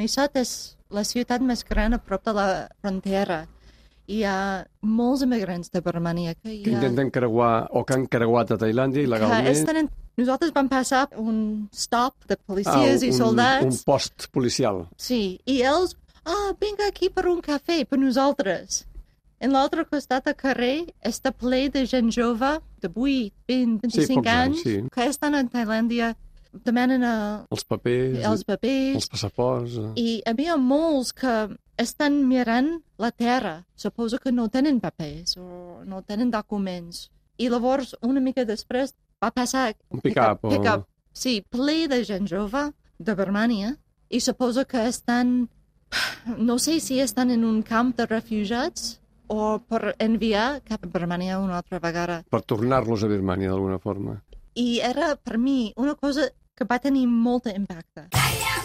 Noisot és la ciutat més gran a prop de la frontera. Hi ha molts immigrants de Birmania que, Que ha, intenten creuar o que han creuat a Tailàndia que il·legalment. estan en... Nosaltres vam passar un stop de Ah, policies i un, soldats. un post policial. Sí, i ells, ah, vinga aquí per un cafè, per nosaltres. En l'altre costat del carrer està ple de gent jove, de 8, 20, 25 pocs anys, anys, sí. que estan a Tailàndia, demanen a, Els papers, els papers, els passaports... eh. i hi havia molts que estan mirant la terra. Suposo que no tenen papers o no tenen documents. I llavors, una mica després, va passar... Un pick-up o- pick-up, sí, ple de gent jove de Birmània, i suposo que estan... No sé si estan en un camp de refugiats o per enviar cap a Birmània una altra vegada. per tornar-los a Birmània d'alguna forma. I era, per mi, una cosa que va tenir molt impacte. Calla,